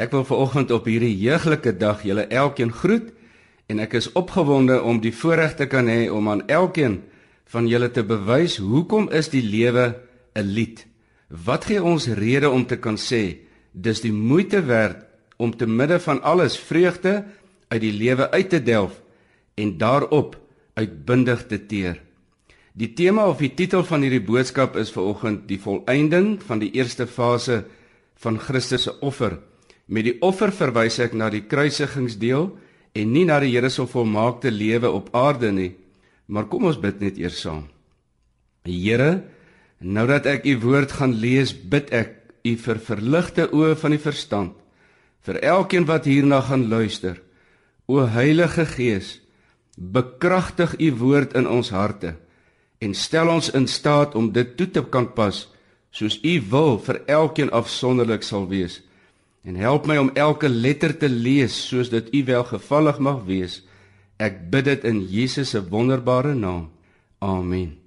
Ek wil veraloggend op hierdie heuglike dag julle elkeen groet en ek is opgewonde om die voorreg te kan hê om aan elkeen van julle te bewys hoekom is die lewe 'n lied? Wat gee ons rede om te kan sê dis die moeite werd om te midde van alles vreugde uit die lewe uit te delf en daarop uitbundig te teer. Die tema of die titel van hierdie boodskap is veraloggend die volëinding van die eerste fase van Christus se offer. Met die offer verwys ek na die kruisigingsdeel en nie na die Here se volmaakte lewe op aarde nie. Maar kom ons bid net eers saam. Here, nou dat ek u woord gaan lees, bid ek u vir verligte oë van die verstand vir elkeen wat hierna gaan luister. O Heilige Gees, bekragtig u woord in ons harte en stel ons in staat om dit toe te kan pas soos u wil vir elkeen afsonderlik sal wees en help my om elke letter te lees soos dit U welgevallig mag wees. Ek bid dit in Jesus se wonderbare naam. Amen.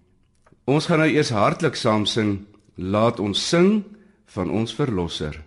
Ons gaan nou eers hartlik saam sing. Laat ons sing van ons verlosser.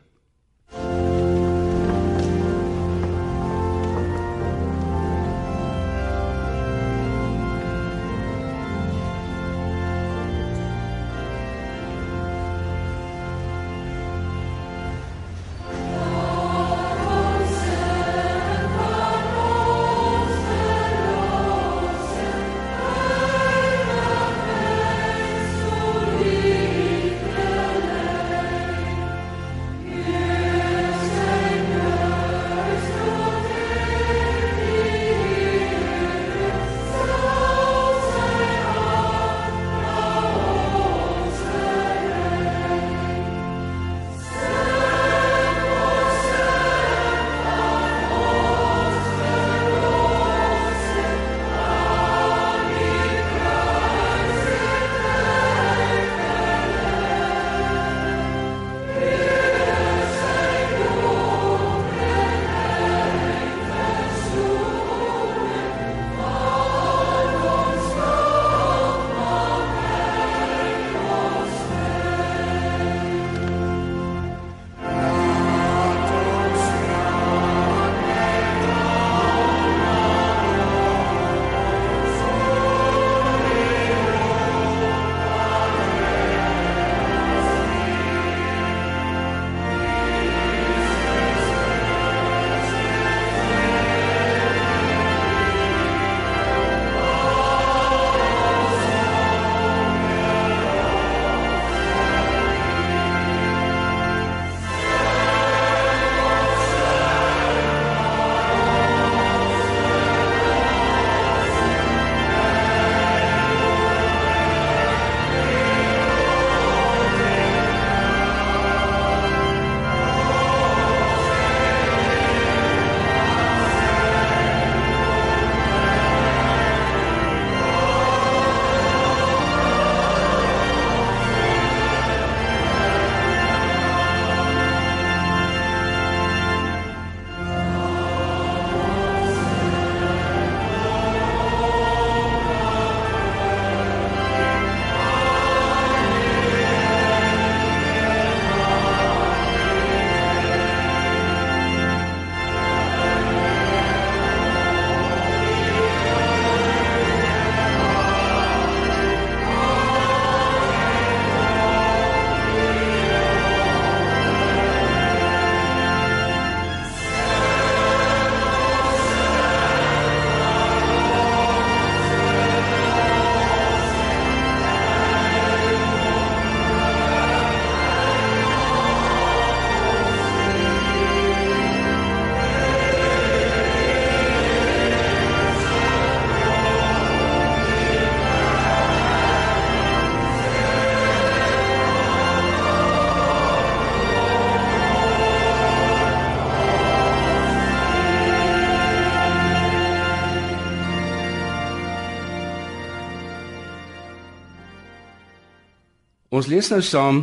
Ons lees nou saam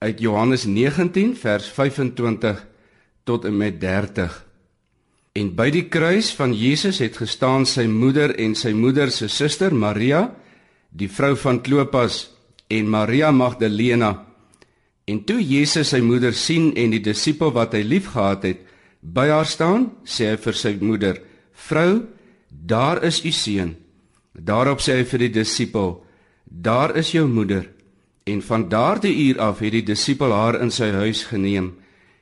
uit Johannes 19 vers 25 tot en met 30. En by die kruis van Jesus het gestaan sy moeder en sy moeder se suster Maria, die vrou van Klopas en Maria Magdalena. En toe Jesus sy moeder sien en die disipel wat hy liefgehad het by haar staan, sê hy vir sy moeder: "Vrou, daar is u seun." Daarop sê hy vir die disipel: "Daar is jou moeder." En van daardie uur af het die disipel haar in sy huis geneem.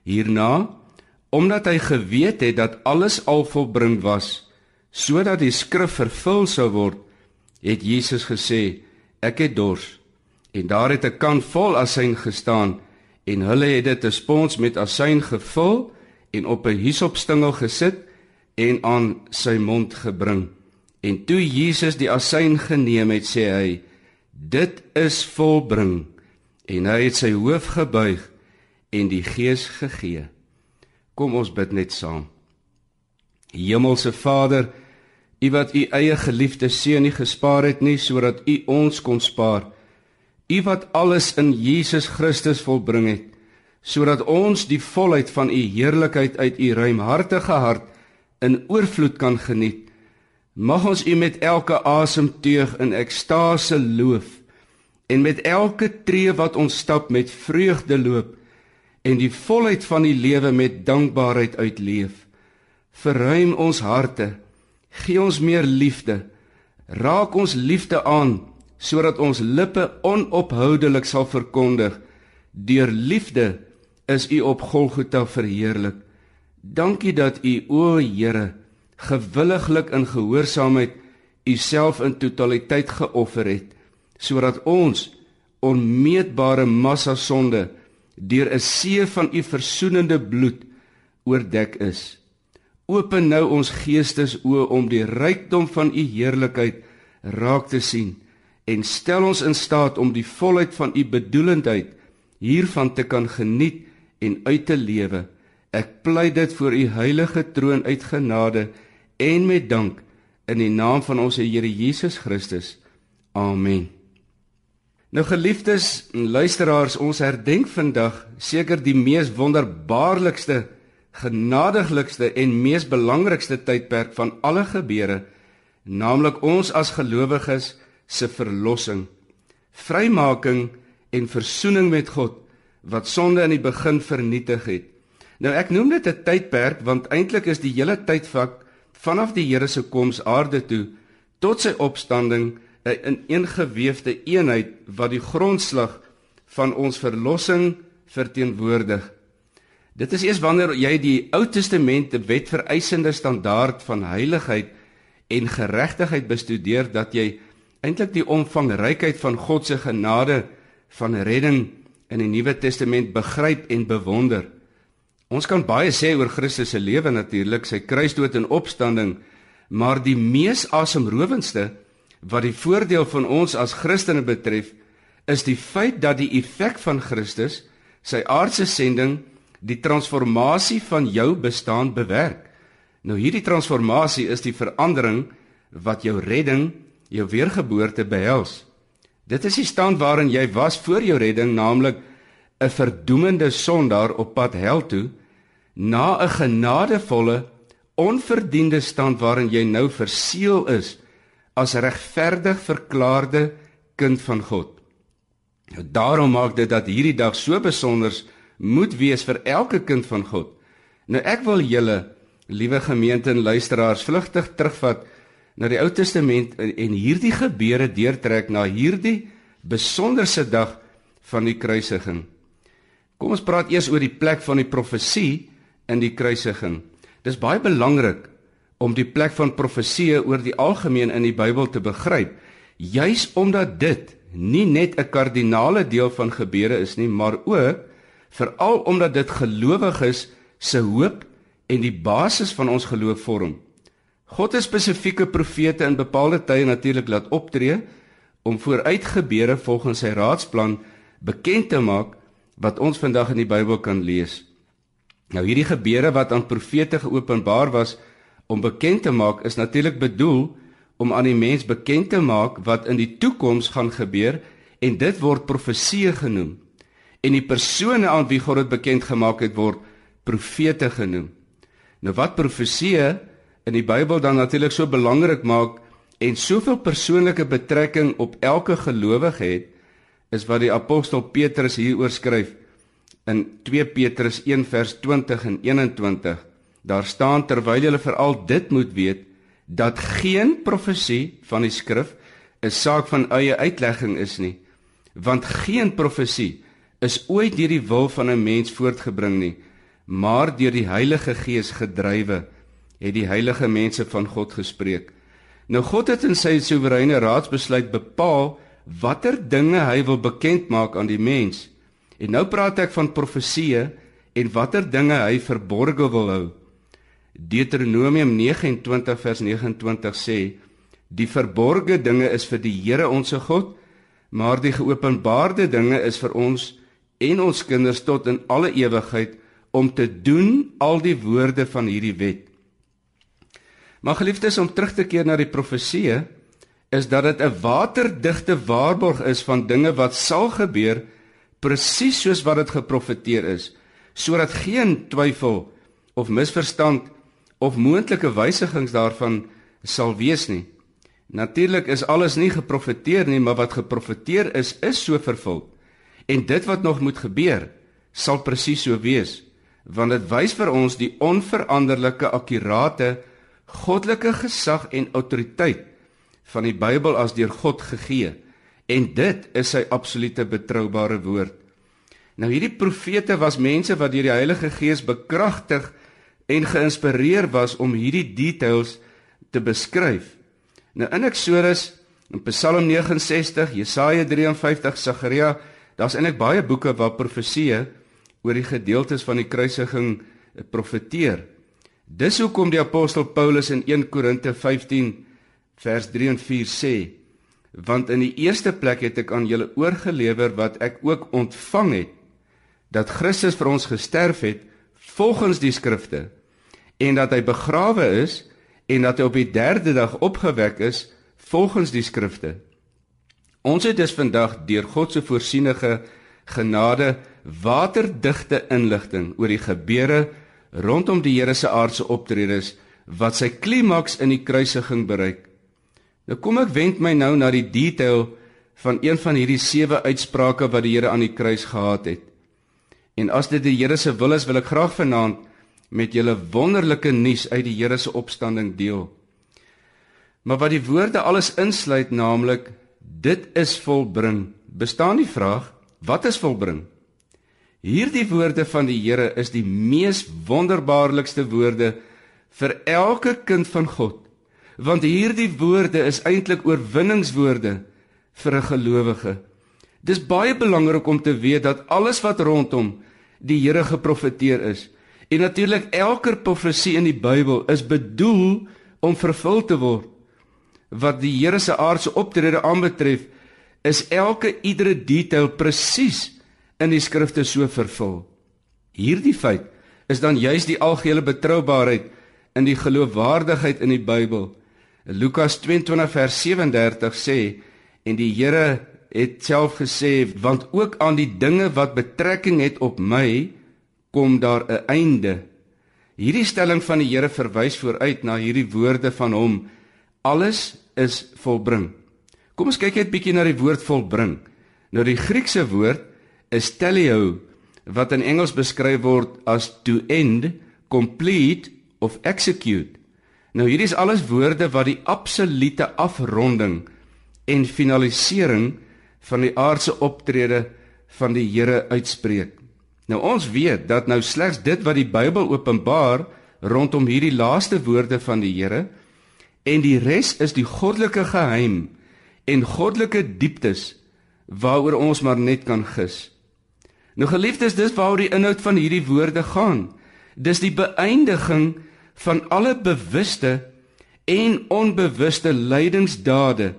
Hierna, omdat hy geweet het dat alles al volbring was, sodat die skrif vervul sou word, het Jesus gesê: "Ek het dors." En daar het 'n kan vol asyn gestaan en hulle het dit 'n spons met asyn gevul en op 'n hisopstingel gesit en aan sy mond gebring. En toe Jesus die asyn geneem het, sê hy: "Dit is volbring." En hy het sy hoof gebuig en die Gees gegee. Kom ons bid net saam. Hemelse Vader, U wat U eie geliefde seun nie gespaar het nie sodat U ons kon spaar. U wat alles in Jesus Christus volbring het sodat ons die volheid van u heerlikheid uit u ruimhartige hart in oorvloed kan geniet. Mag ons u met elke asemteug in ekstase loof en met elke tree wat ons stap met vreugde loop en die volheid van die lewe met dankbaarheid uitleef. Verruim ons harte, gee ons meer liefde, raak ons liefde aan sodat ons lippe onophoudelik sal verkondig deur liefde is u op Golgotha verheerlik dankie dat u o Here gewilliglik in gehoorsaamheid u self in totaliteit geoffer het sodat ons onmeetbare massa sonde deur 'n see van u versoenende bloed oordek is open nou ons geestes oë om die rykdom van u heerlikheid raak te sien en stel ons in staat om die volheid van u bedoelendheid hiervan te kan geniet en uit te lewe. Ek pleit dit voor u heilige troon uit genade en met dank in die naam van ons Here Jesus Christus. Amen. Nou geliefdes en luisteraars, ons herdenk vandag seker die mees wonderbaarlikste, genadiglikste en mees belangrikste tydperk van alle gebeure, naamlik ons as gelowiges se verlossing, vrymaking en versoening met God wat sonde in die begin vernietig het. Nou ek noem dit 'n tydperk want eintlik is die hele tydvak vanaf die Here se koms aarde toe tot sy opstanding 'n ineengewefte eenheid wat die grondslag van ons verlossing verteenwoordig. Dit is eers wanneer jy die Ou Testament, die wet vereisende standaard van heiligheid en geregtigheid bestudeer dat jy eintlik die omvangrykheid van God se genade van redding in die Nuwe Testament begryp en bewonder. Ons kan baie sê oor Christus se lewe natuurlik, sy kruisdood en opstanding, maar die mees asemrowendste wat die voordeel van ons as Christene betref, is die feit dat die effek van Christus, sy aardse sending, die transformasie van jou bestaan bewerk. Nou hierdie transformasie is die verandering wat jou redding jou weergeboorte behels. Dit is die stand waarin jy was voor jou redding, naamlik 'n verdoemende sondaar op pad hel toe, na 'n genadevolle, onverdiende stand waarin jy nou verseël is as regverdig verklaarde kind van God. Nou daarom maak dit dat hierdie dag so besonder moet wees vir elke kind van God. Nou ek wil julle, liewe gemeente en luisteraars, vlugtig terugvat na die Ou Testament en, hierdie gebeure deurtrek na hierdie besonderse dag van die kruisiging. Kom ons praat eers oor die plek van die profesie in die kruisiging. Dis baie belangrik om die plek van profeseë oor die algemeen in die Bybel te begryp, juis omdat dit nie net 'n kardinale deel van gebeure is nie, maar ook veral omdat dit gelowiges se hoop en die basis van ons geloof vorm. God het spesifieke profete in bepaalde tye natuurlik laat optree om vooruitgebeure volgens sy raadsplan bekend te maak wat ons vandag in die Bybel kan lees. Nou hierdie gebeure wat aan profete geopenbaar was om bekend te maak is natuurlik bedoel om aan die mens bekend te maak wat in die toekoms gaan gebeur en dit word profeseë genoem. En die persone aan wie God dit bekend gemaak het word profete genoem. Nou wat profeseë in die Bybel dan natuurlik so belangrik maak en soveel persoonlike betrekking op elke gelowige het, is wat die apostel Petrus hieroor skryf in 2 Petrus 1 vers 20 en 21. Daar staan terwyl julle veral dit moet weet dat geen profesie van die skrif 'n saak van eie uitlegging is nie, want geen profesie is ooit deur die wil van 'n mens voortgebring nie, maar deur die Heilige Gees gedrywe het die heilige mense van God gespreek. Nou God het in sy soewereine raadsbesluit bepaal watter dinge hy wil bekend maak aan die mens. En nou praat ek van profeseë en watter dinge hy verborge wil hou. Deuteronomium 29 vers 29 sê: Die verborgde dinge is vir die Here ons God, maar die geopenbaarde dinge is vir ons en ons kinders tot in alle ewigheid om te doen al die woorde van hierdie wet. Maar geliefdes om terug te keer na die profeseë is dat dit 'n waterdigte waarborg is van dinge wat sal gebeur presies soos wat dit geprofeteer is sodat geen twyfel of misverstand of moontlike wysigings daarvan sal wees nie. Natuurlik is alles nie geprofeteer nie, maar wat geprofeteer is, is so vervul. En dit wat nog moet gebeur, sal presies so wees, want dit wys vir ons die onveranderlike akkurate goddelike gesag en autoriteit van die Bybel as deur God gegee. En dit is sy absolute betroubare woord. Nou hierdie profete was mense wat deur die Heilige Gees bekragtig en geïnspireer was om hierdie details te beskryf. Nou in Eksodus, in Psalm 69, Jesaja 53, Sagaria, daar's eintlik baie boeke waar profeseë oor die gedeeltes van die kruisiging profeteer. Dis hoekom die apostel Paulus in 1 Korinte 15 vers 3 en 4 sê: Want in die eerste plek het ek aan julle oorgelewer wat ek ook ontvang het, dat Christus vir ons gesterf het volgens die skrifte en dat hy begrawe is en dat hy op die 3de dag opgewek is volgens die skrifte. Ons het dus vandag deur God se voorsienige genade waterdigte inligting oor die gebeure rondom die Here se aardse optredes wat sy klimaks in die kruisiging bereik. Nou kom ek wend my nou na die detail van een van hierdie sewe uitsprake wat die Here aan die kruis gehad het. En as dit die Here se wil is, wil ek graag vanaand met julle wonderlike nuus uit die Here se opstanding deel. Maar wat die woorde alles insluit, naamlik dit is volbring. Bestaan die vraag, wat is volbring? Hierdie woorde van die Here is die mees wonderbaarlikste woorde vir elke kind van God. Want hierdie woorde is eintlik oorwinningswoorde vir 'n gelowige. Dis baie belangrik om te weet dat alles wat rondom die Here geprofeteer is, En natuurlik elke profesie in die Bybel is bedoel om vervul te word. Wat die Here se aardse optrede aanbetref, is elke iedere detail presies in die skrifte so vervul. Hierdie feit is dan juis die algehele betroubaarheid in die geloofwaardigheid in die Bybel. Lukas 22 vers 37 sê en die Here het self gesê want ook aan die dinge wat betrekking het op my kom daar 'n einde. Hierdie stelling van die Here verwys vooruit na hierdie woorde van hom: Alles is volbring. Kom ons kyk net bietjie na die woord volbring. Nou die Griekse woord is teleo wat in Engels beskryf word as to end, complete of execute. Nou hierdie is alles woorde wat die absolute afronding en finalisering van die aardse optrede van die Here uitspreek. Nou ons weet dat nou slegs dit wat die Bybel openbaar rondom hierdie laaste woorde van die Here en die res is die goddelike geheim en goddelike dieptes waaroor ons maar net kan gis. Nou geliefdes, dis waaroor die inhoud van hierdie woorde gaan. Dis die beëindiging van alle bewuste en onbewuste lydingsdade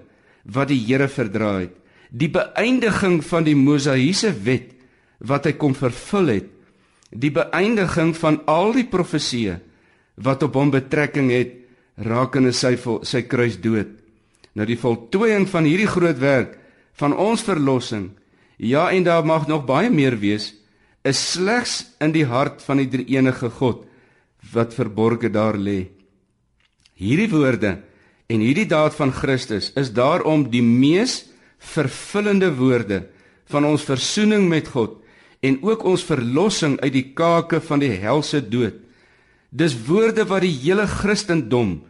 wat die Here verdra het. Die beëindiging van die Mosaïese wet wat hy kom vervul het, die beëindiging van al die profeseë wat op hom betrekking het rakende sy sy kruis dood. Nou die voltooiing van hierdie groot werk van ons verlossing, ja en daar mag nog baie meer wees, is slegs in die hart van die drie-enige God wat verborge daar lê. Hierdie woorde en hierdie daad van Christus is daarom die mees vervullende woorde van ons versoening met God en ook ons verlossing uit die kake van die helse dood. Dis woorde wat die hele Christendom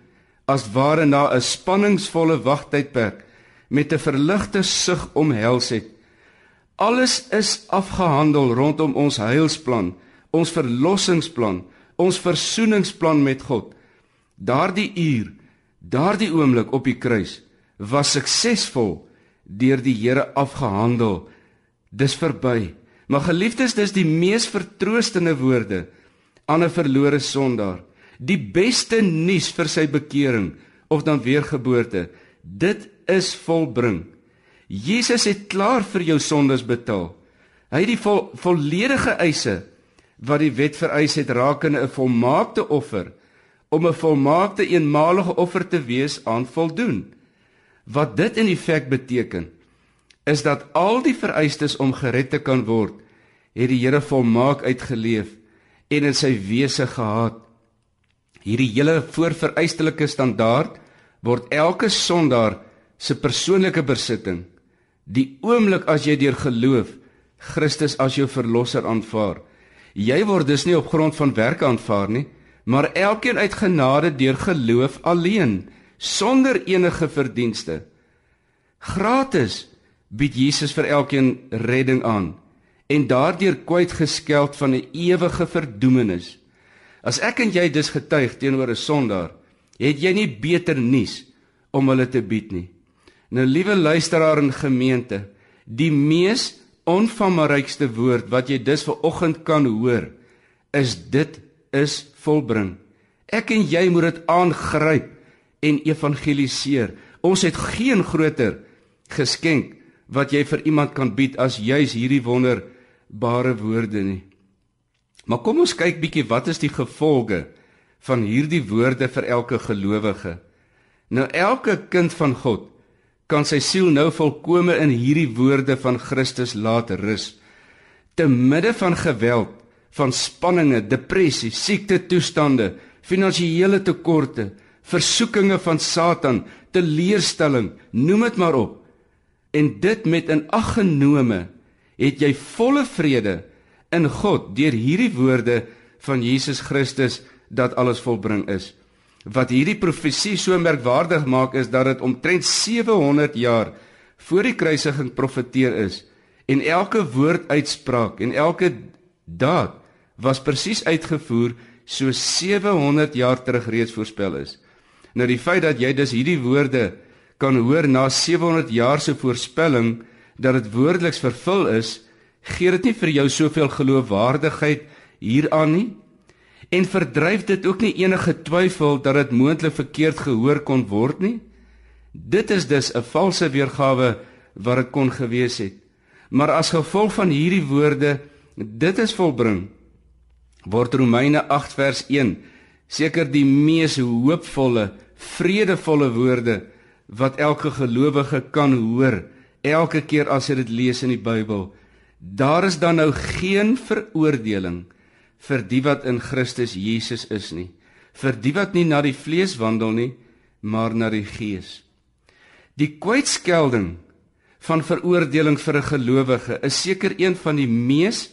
as ware na 'n spanningsvolle wagtydperk met 'n verligte sug omhels het. Alles is afgehandel rondom ons heilsplan, ons verlossingsplan, ons versoeningsplan met God. Daardie uur, daardie oomblik op die kruis was suksesvol deur die Here afgehandel. Dis verby. Maar geliefdes, dis die mees vertroostende woorde aan 'n verlore sondaar. Die beste nuus vir sy bekering of dan weergeboorte. Dit is volbring. Jesus het klaar vir jou sondes betaal. Hy het die vol, volledige eise wat die wet vereis het rakende 'n volmaakte offer om 'n volmaakte eenmalige offer te wees aan voldoen. Wat dit in feite beteken is dat al die vereistes om gered te kan word, het die Here volmaak uitgeleef en in sy wese gehad. Hierdie hele voorvereistelike standaard word elke sondaar se persoonlike besitting. Die oomblik as jy deur geloof Christus as jou verlosser aanvaar. Jy word dus nie op grond van werke aanvaar nie, maar elkeen uit genade deur geloof alleen, sonder enige verdienste. Gratis bied Jesus vir elkeen redding aan en daardeur kwyt geskeld van 'n ewige verdoemenis. As ek en jy dus getuig teenoor 'n sondaar, het jy nie beter nuus om hulle te bied nie. Nou liewe luisteraar in gemeente, die mees onvanmarykste woord wat jy dus ver oggend kan hoor, is dit is volbring. Ek en jy moet dit aangryp en evangeliseer. Ons het geen groter geskenk wat jy vir iemand kan bied as juis hierdie wonderbare woorde nie. Maar kom ons kyk bietjie wat is die gevolge van hierdie woorde vir elke gelowige. Nou elke kind van God kan sy siel nou volkome in hierdie woorde van Christus laat rus. Te midde van geweld, van spanninge, depressie, siekte toestande, finansiële tekorte, versoekinge van Satan, teleurstelling, noem dit maar op en dit met in ag genome het jy volle vrede in God deur hierdie woorde van Jesus Christus dat alles volbring is. Wat hierdie profesie so merkwaardig maak is dat dit omtrent 700 jaar voor die kruisiging profeteer is en elke woord uitspraak en elke daad was presies uitgevoer so 700 jaar terug reeds voorspel is. Nou die feit dat jy dus hierdie woorde kan hoor na 700 jaar se voorspelling dat dit woordeliks vervul is, gee dit nie vir jou soveel geloofwaardigheid hieraan nie en verdryf dit ook nie enige twyfel dat dit moontlik verkeerd gehoor kon word nie. Dit is dus 'n valse weergawe wat dit kon gewees het. Maar as gevolg van hierdie woorde dit is volbring word Romeine 8 vers 1 seker die mees hoopvolle, vredevolle woorde wat elke gelowige kan hoor elke keer as hy dit lees in die Bybel. Daar is dan nou geen veroordeling vir die wat in Christus Jesus is nie, vir die wat nie na die vlees wandel nie, maar na die Gees. Die kwytskelding van veroordeling vir 'n gelowige is seker een van die mees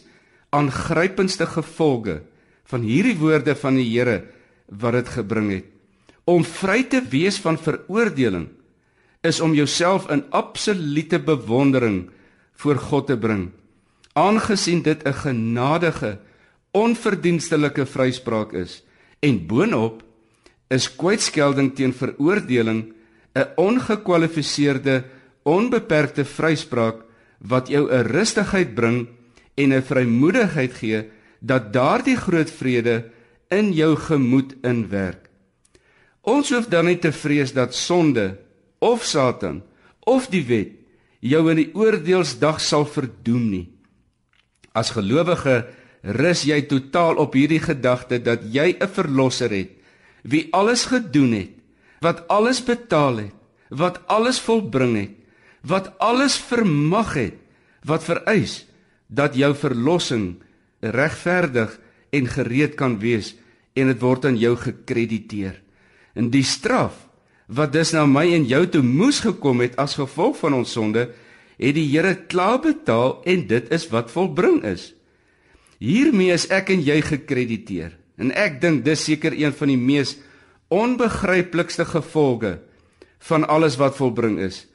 aangrypendste gevolge van hierdie woorde van die Here wat dit gebring het. Om vry te wees van veroordeling is om jouself in absolute bewondering voor God te bring. Aangesien dit 'n genadige, onverdienstelike vryspraak is en boonop is kwytskelding teen veroordeling 'n ongekwalifiseerde, onbeperkte vryspraak wat jou 'n rustigheid bring en 'n vrymoedigheid gee dat daardie groot vrede in jou gemoed inwerk. Ons hoef dan nie te vrees dat sonde of Satan of die wet jou in die oordeelsdag sal verdoem nie. As gelowige rus jy totaal op hierdie gedagte dat jy 'n verlosser het wie alles gedoen het, wat alles betaal het, wat alles volbring het, wat alles vermag het, wat vereis dat jou verlossing regverdig en gereed kan wees en dit word aan jou gekrediteer. In die straf wat dus na my en jou toe moes gekom het as gevolg van ons sonde, het die Here klaar betaal en dit is wat volbring is. Hiermee is ek en jy gekrediteer. En ek dink dis seker een van die mees onbegryplikste gevolge van alles wat volbring is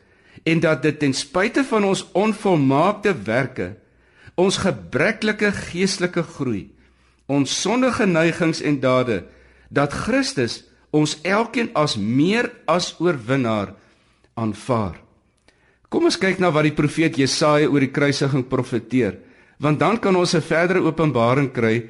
en dat dit ten spyte van ons onvolmaakte werke, ons gebreklike geestelike groei, ons sondige neigings en dade dat Christus ons elkeen as meer as oorwinnaar aanvaar. Kom ons kyk na wat die profeet Jesaja oor die kruisiging profeteer, want dan kan ons 'n verdere openbaring kry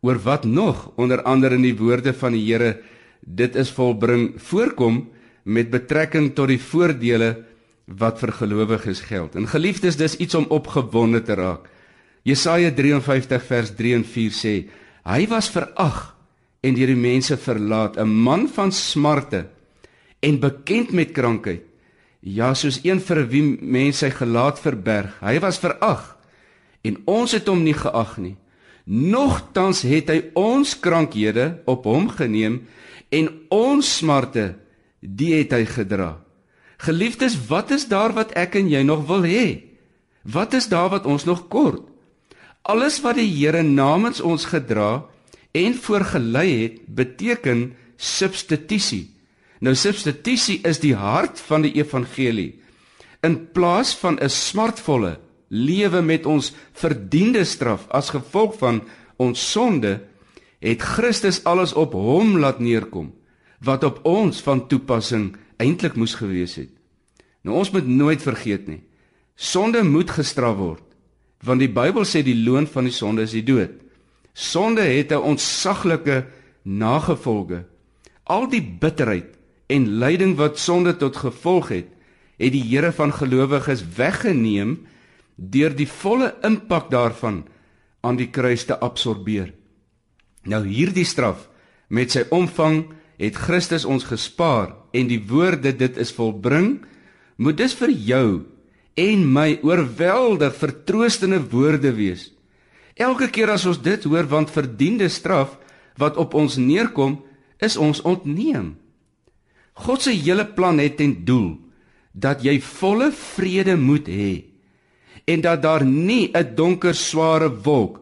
oor wat nog onder andere in die woorde van die Here dit is volbring voorkom met betrekking tot die voordele wat vir gelowiges geld. En geliefdes, dis iets om opgewonde te raak. Jesaja 53 vers 3 en 4 sê: Hy was verag en deur die mense verlaat, 'n man van smarte en bekend met krankheid. Ja, soos een vir wie mense sy gelaat verberg. Hy was verag en ons het hom nie geag nie. Nogtans het hy ons krankhede op hom geneem en ons smarte die het hy gedra. Geliefdes, wat is daar wat ek en jy nog wil hê? Wat is daar wat ons nog kort? Alles wat die Here namens ons gedra en voorgelei het, beteken substitusie. Nou substitusie is die hart van die evangelie. In plaas van 'n smartvolle lewe met ons verdiende straf as gevolg van ons sonde, het Christus alles op hom laat neerkom wat op ons van toepassing eintlik moes gewees het. Nou ons moet nooit vergeet nie. Sonde moet gestraf word, want die Bybel sê die loon van die sonde is die dood. Sonde het 'n ontsaglike nagevolge. Al die bitterheid en lyding wat sonde tot gevolg het, het die Here van gelowiges weggeneem deur die volle impak daarvan aan die kruis te absorbeer. Nou hierdie straf met sy omvang het Christus ons gespaar en die woorde dit is volbring moet dus vir jou en my oorweldig vertroostende woorde wees. Elke keer as ons dit hoor want verdiende straf wat op ons neerkom is ons ontneem. God se hele plan het ten doel dat jy volle vrede moet hê en dat daar nie 'n donker sware wolk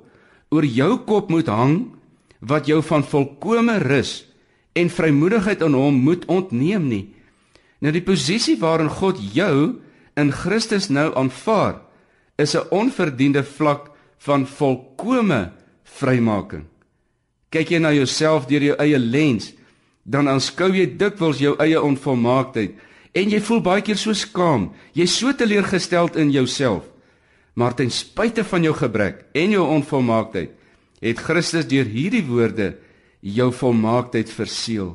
oor jou kop moet hang wat jou van volkomme rus en vrymoedigheid aan hom moet ontneem nie. Nou die posisie waarin God jou in Christus nou aanvaar, is 'n onverdiende vlak van volkomme vrymaking. Kyk jy na jouself deur jou eie lens, dan aanskou jy dikwels jou eie onvolmaaktheid en jy voel baie keer so skaam. Jy's so teleurgesteld in jouself. Maar ten spyte van jou gebrek en jou onvolmaaktheid, het Christus deur hierdie woorde jou volmaaktheid verseël.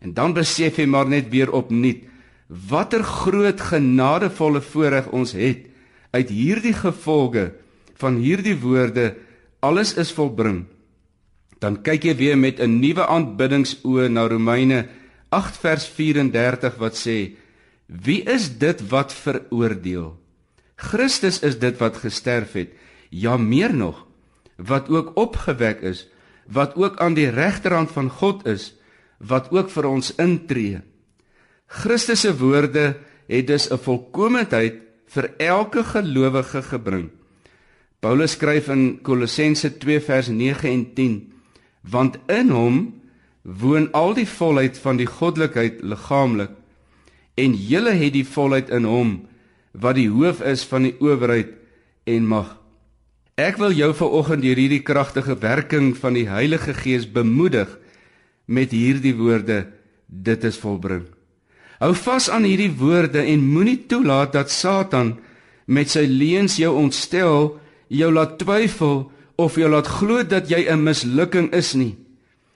En dan besef jy maar net weer opnuut watter groot genadevolle voorreg ons het uit hierdie gevolge van hierdie woorde alles is volbring. Dan kyk jy weer met 'n nuwe aanbiddingsoë na Romeine 8 vers 34 wat sê: Wie is dit wat veroordeel? Christus is dit wat gesterf het, ja meer nog, wat ook opgewek is wat ook aan die regterhand van God is wat ook vir ons intree. Christus se woorde het dus 'n volkomendheid vir elke gelowige gebring. Paulus skryf in Kolossense 2 vers 9 en 10: Want in hom woon al die volheid van die goddelikheid liggaamlik en julle het die volheid in hom wat die hoof is van die owerheid en mag. Ek wil jou vanoggend deur hierdie kragtige werking van die Heilige Gees bemoedig met hierdie woorde: Dit is volbring. Hou vas aan hierdie woorde en moenie toelaat dat Satan met sy leuns jou ontstel, jou laat twyfel of jou laat glo dat jy 'n mislukking is nie.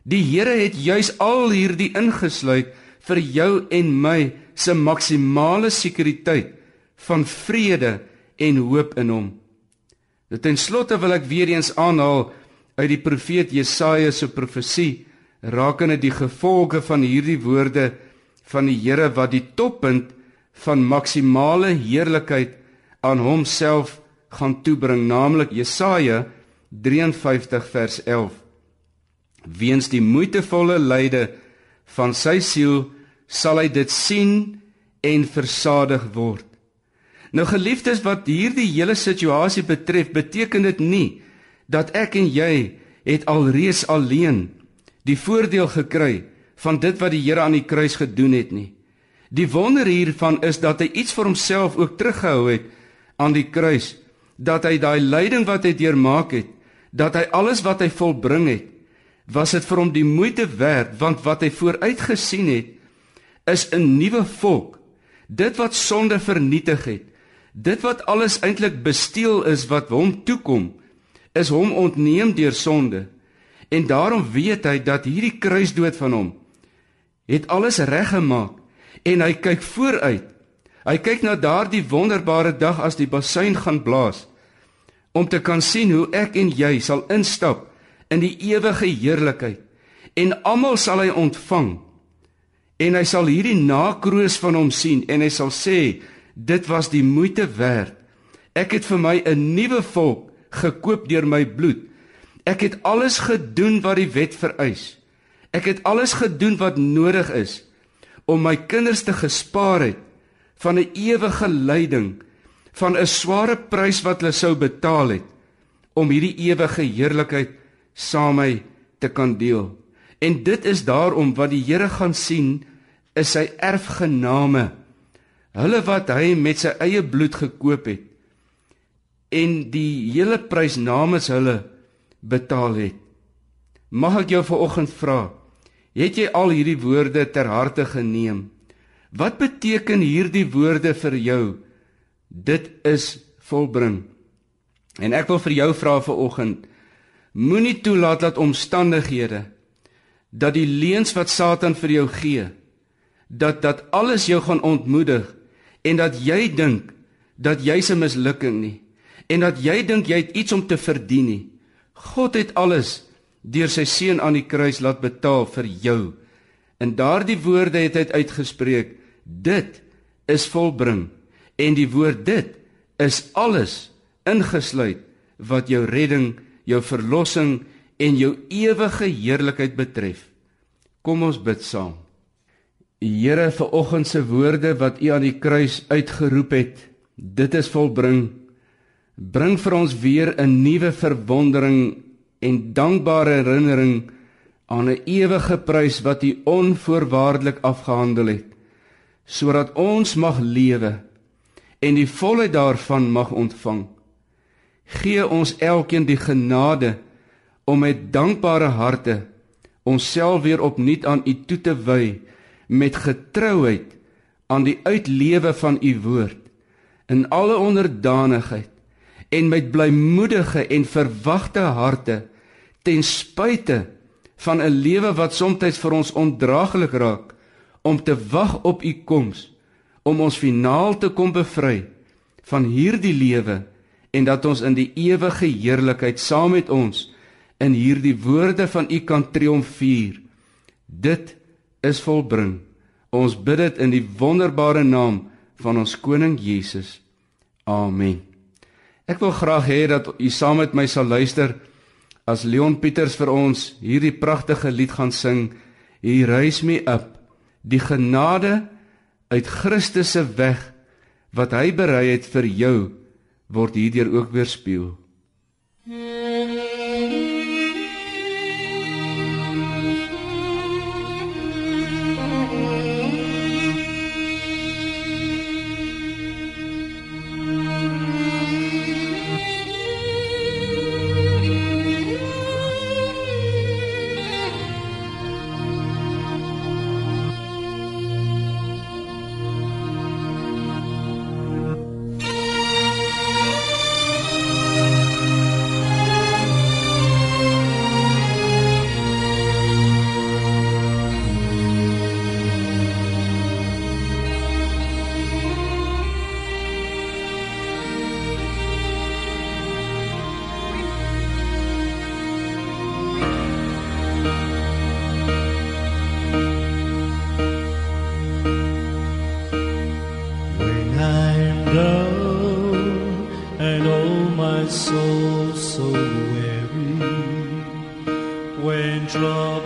Die Here het juis al hierdie ingesluit vir jou en my se maksimale sekuriteit van vrede en hoop in hom. Nou ten slotte wil ek weer eens aanhaal uit die profeet Jesaja se profesie rakende die gevolge van hierdie woorde van die Here wat die toppunt van maksimale heerlikheid aan homself gaan toebring naamlik Jesaja 53 vers 11 Weens die moeitevolle lyde van sy siel sal hy dit sien en versadig word Nou geliefdes wat hierdie hele situasie betref, beteken dit nie dat ek en jy het alreeds alleen die voordeel gekry van dit wat die Here aan die kruis gedoen het nie. Die wonder hiervan is dat hy iets vir homself ook teruggehou het aan die kruis, dat hy daai lyding wat hy deurmaak het, dat hy alles wat hy volbring het, was dit vir hom die moeite werd want wat hy vooruit gesien het is 'n nuwe volk. Dit wat sonde vernietig het, dit wat alles eintlik besteel is wat hom toekom, is hom ontneem deur sonde. En daarom weet hy dat hierdie kruisdood van hom het alles reggemaak en hy kyk vooruit. Hy kyk na daardie wonderbare dag as die basuin gaan blaas om te kan sien hoe ek en jy sal instap in die ewige heerlikheid en almal sal hy ontvang en hy sal hierdie nakroos van hom sien en hy sal sê dit was die moeite werd ek het vir my 'n nuwe volk gekoop deur my bloed ek het alles gedoen wat die wet vereis ek het alles gedoen wat nodig is om my kinders te gespaar het van 'n ewige lyding van 'n sware prys wat hulle sou betaal het om hierdie ewige heerlikheid saam my te kan deel. En dit is daarom wat die Here gaan sien is sy erfgename. Hulle wat hy met sy eie bloed gekoop het en die hele prys namens hulle betaal het. Mag ek jou vanoggend vra, het jy al hierdie woorde ter harte geneem? Wat beteken hierdie woorde vir jou? Dit is volbring. En ek wil vir jou vra vanoggend, Moenie toelaat dat omstandighede dat die leuns wat Satan vir jou gee dat dat alles jou gaan ontmoedig en dat jy dink dat jy's 'n mislukking nie en dat jy dink jy het iets om te verdien nie. God het alles deur sy seun aan die kruis laat betaal vir jou. In daardie woorde het hy uitgespreek: Dit is volbring. En die woord dit is alles ingesluit wat jou redding jou verlossing en jou ewige heerlikheid betref. Kom ons bid saam. Here, vir oggend se woorde wat U aan die kruis uitgeroep het, dit is volbring. Bring vir ons weer 'n nuwe verwondering en dankbare herinnering aan 'n ewige prys wat U onvoorwaardelik afgehandel het, sodat ons mag lewe en die volheid daarvan mag ontvang. Gee ons elkeen die genade om met dankbare harte onsself weer opnuut aan U toe te wy met getrouheid aan die uitlewe van U woord in alle onderdanigheid en met blymoedige en verwagte harte ten spyte van 'n lewe wat soms vir ons ondraaglik raak om te wag op u koms om ons finaal te kom bevry van hierdie lewe en dat ons in die ewige heerlikheid saam met ons in hierdie woorde van U kan triomfeer. Dit is volbring. Ons bid dit in die wonderbare naam van ons koning Jesus. Amen. Ek wil graag hê dat u saam met my sal luister as Leon Pieters vir ons hierdie pragtige lied gaan sing. He raise me up. Die genade uit Christus se weg wat hy berei het vir jou word hierdeur ook weerspieël. down, and oh, my soul so weary when drop.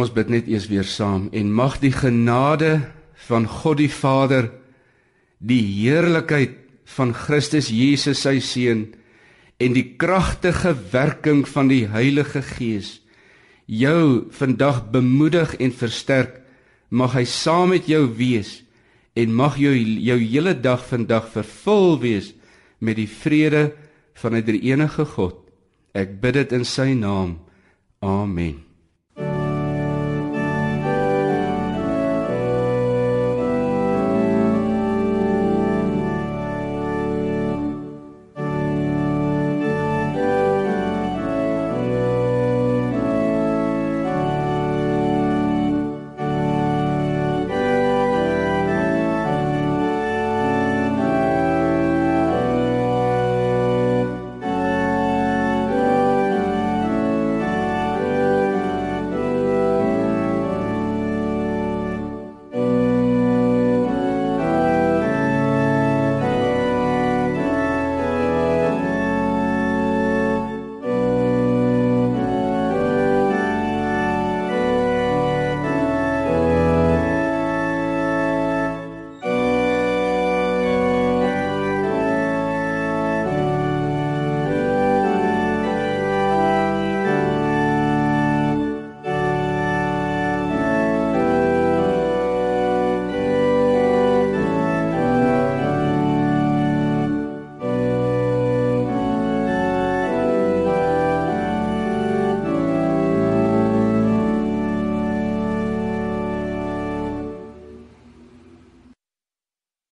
Kom ons bid net eers weer saam. En mag die genade van God die Vader die heerlikheid van Christus Jesus sy seun en die kragtige werking van die Heilige Gees jou vandag bemoedig en versterk mag hy saam met jou wees en mag jou jou hele dag vandag vervul wees met die vrede van die drie enige God. Ek bid dit in sy naam. Amen.